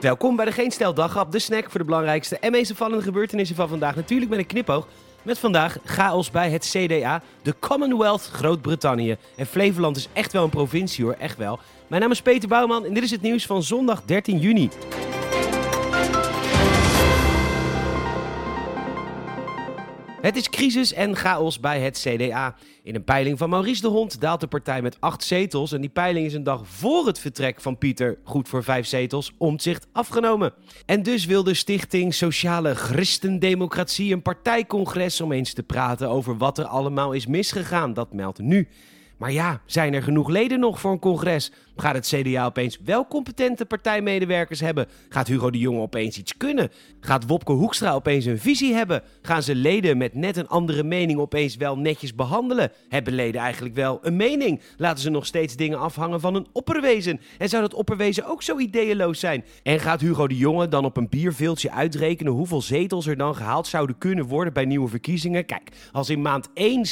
Welkom bij de Geen Stel Daggrap, de snack voor de belangrijkste en meest gebeurtenissen van vandaag. Natuurlijk met een knipoog. Met vandaag chaos bij het CDA, de Commonwealth Groot-Brittannië. En Flevoland is echt wel een provincie hoor, echt wel. Mijn naam is Peter Bouwman en dit is het nieuws van zondag 13 juni. Het is crisis en chaos bij het CDA. In een peiling van Maurice de Hond daalt de partij met acht zetels. En die peiling is een dag voor het vertrek van Pieter, goed voor vijf zetels, omzicht afgenomen. En dus wil de Stichting Sociale Christendemocratie een partijcongres om eens te praten over wat er allemaal is misgegaan. Dat meldt nu. Maar ja, zijn er genoeg leden nog voor een congres? Gaat het CDA opeens wel competente partijmedewerkers hebben? Gaat Hugo de Jonge opeens iets kunnen? Gaat Wopke Hoekstra opeens een visie hebben? Gaan ze leden met net een andere mening opeens wel netjes behandelen? Hebben leden eigenlijk wel een mening? Laten ze nog steeds dingen afhangen van een opperwezen? En zou dat opperwezen ook zo ideeënloos zijn? En gaat Hugo de Jonge dan op een bierveeltje uitrekenen hoeveel zetels er dan gehaald zouden kunnen worden bij nieuwe verkiezingen? Kijk, als in maand 1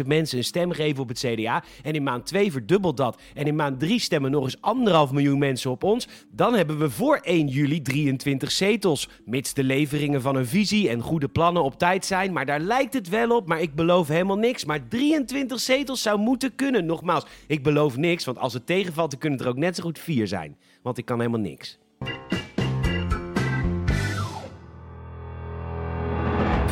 70.000 mensen een stem geven op het CDA en in maand 2 verdubbelt dat en in maand 3 stemmen nog eens anderhalf miljoen mensen op ons, dan hebben we voor 1 juli 23 zetels. Mits de leveringen van een visie en goede plannen op tijd zijn, maar daar lijkt het wel op, maar ik beloof helemaal niks. Maar 23 zetels zou moeten kunnen. Nogmaals, ik beloof niks, want als het tegenvalt, dan kunnen er ook net zo goed vier zijn. Want ik kan helemaal niks.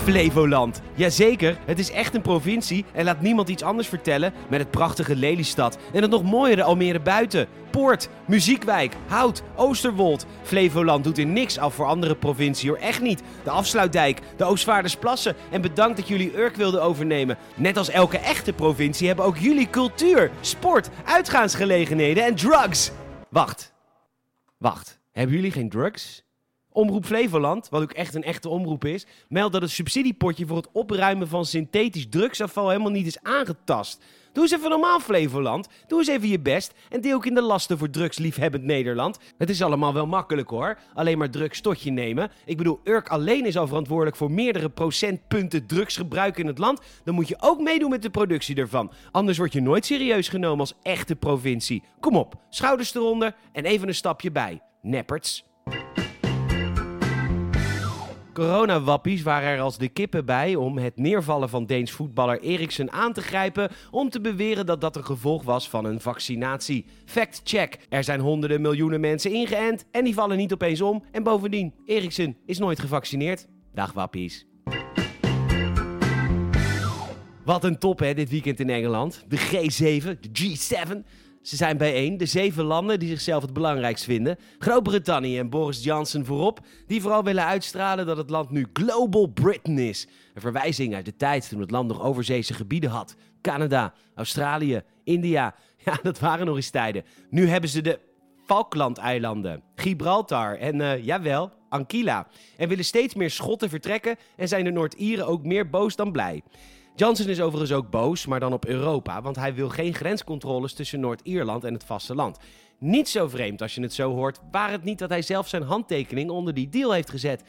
Flevoland. Jazeker, het is echt een provincie en laat niemand iets anders vertellen met het prachtige Lelystad en het nog mooiere Almere buiten. Poort, Muziekwijk, Hout, Oosterwold. Flevoland doet in niks af voor andere provincies hoor, echt niet. De Afsluitdijk, de Oostvaardersplassen en bedankt dat jullie Urk wilden overnemen. Net als elke echte provincie hebben ook jullie cultuur, sport, uitgaansgelegenheden en drugs. Wacht, wacht, hebben jullie geen drugs? Omroep Flevoland, wat ook echt een echte omroep is, meldt dat het subsidiepotje voor het opruimen van synthetisch drugsafval helemaal niet is aangetast. Doe eens even normaal, Flevoland. Doe eens even je best en deel ook in de lasten voor drugsliefhebbend Nederland. Het is allemaal wel makkelijk hoor. Alleen maar drugs tot je nemen. Ik bedoel, Urk alleen is al verantwoordelijk voor meerdere procentpunten drugsgebruik in het land. Dan moet je ook meedoen met de productie ervan. Anders word je nooit serieus genomen als echte provincie. Kom op, schouders eronder en even een stapje bij. Nepperts. Coronawappies waren er als de kippen bij om het neervallen van Deens voetballer Eriksen aan te grijpen om te beweren dat dat een gevolg was van een vaccinatie. Fact check. Er zijn honderden miljoenen mensen ingeënt en die vallen niet opeens om. En bovendien, Eriksen is nooit gevaccineerd. Dag wappies. Wat een top hè, dit weekend in Engeland. De G7, de G7. Ze zijn bijeen, de zeven landen die zichzelf het belangrijkst vinden. Groot-Brittannië en Boris Johnson voorop, die vooral willen uitstralen dat het land nu Global Britain is. Een verwijzing uit de tijd toen het land nog overzeese gebieden had. Canada, Australië, India. Ja, dat waren nog eens tijden. Nu hebben ze de Falklandeilanden, Gibraltar en, uh, jawel, Anquila. En willen steeds meer Schotten vertrekken en zijn de Noord-Ieren ook meer boos dan blij. Johnson is overigens ook boos, maar dan op Europa, want hij wil geen grenscontroles tussen Noord-Ierland en het vasteland. Niet zo vreemd als je het zo hoort, waar het niet dat hij zelf zijn handtekening onder die deal heeft gezet.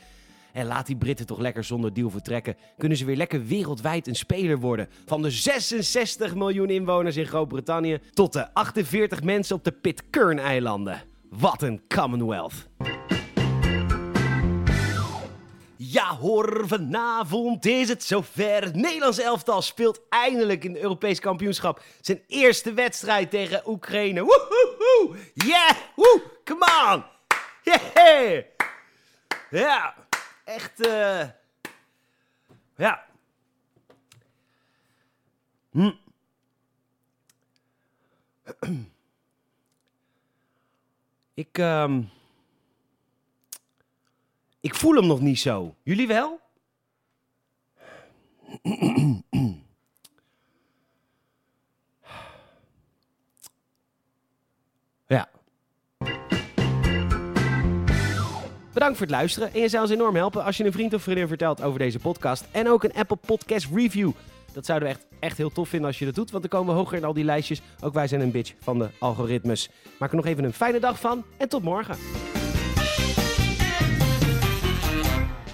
En laat die Britten toch lekker zonder deal vertrekken. Kunnen ze weer lekker wereldwijd een speler worden. Van de 66 miljoen inwoners in Groot-Brittannië tot de 48 mensen op de Pitcairn-eilanden. Wat een Commonwealth. Ja hoor, vanavond is het zover. Nederlands elftal speelt eindelijk in het Europees kampioenschap zijn eerste wedstrijd tegen Oekraïne. Woehoehoe! Yeah! Woe! Come on! Yeah! Ja, echt eh... Ja. Hm. Ik, ehm... Ik voel hem nog niet zo. Jullie wel? Ja. Bedankt voor het luisteren. En je zou ons enorm helpen als je een vriend of vriendin vertelt over deze podcast. En ook een Apple Podcast Review. Dat zouden we echt, echt heel tof vinden als je dat doet. Want dan komen we hoger in al die lijstjes. Ook wij zijn een bitch van de algoritmes. Maak er nog even een fijne dag van. En tot morgen.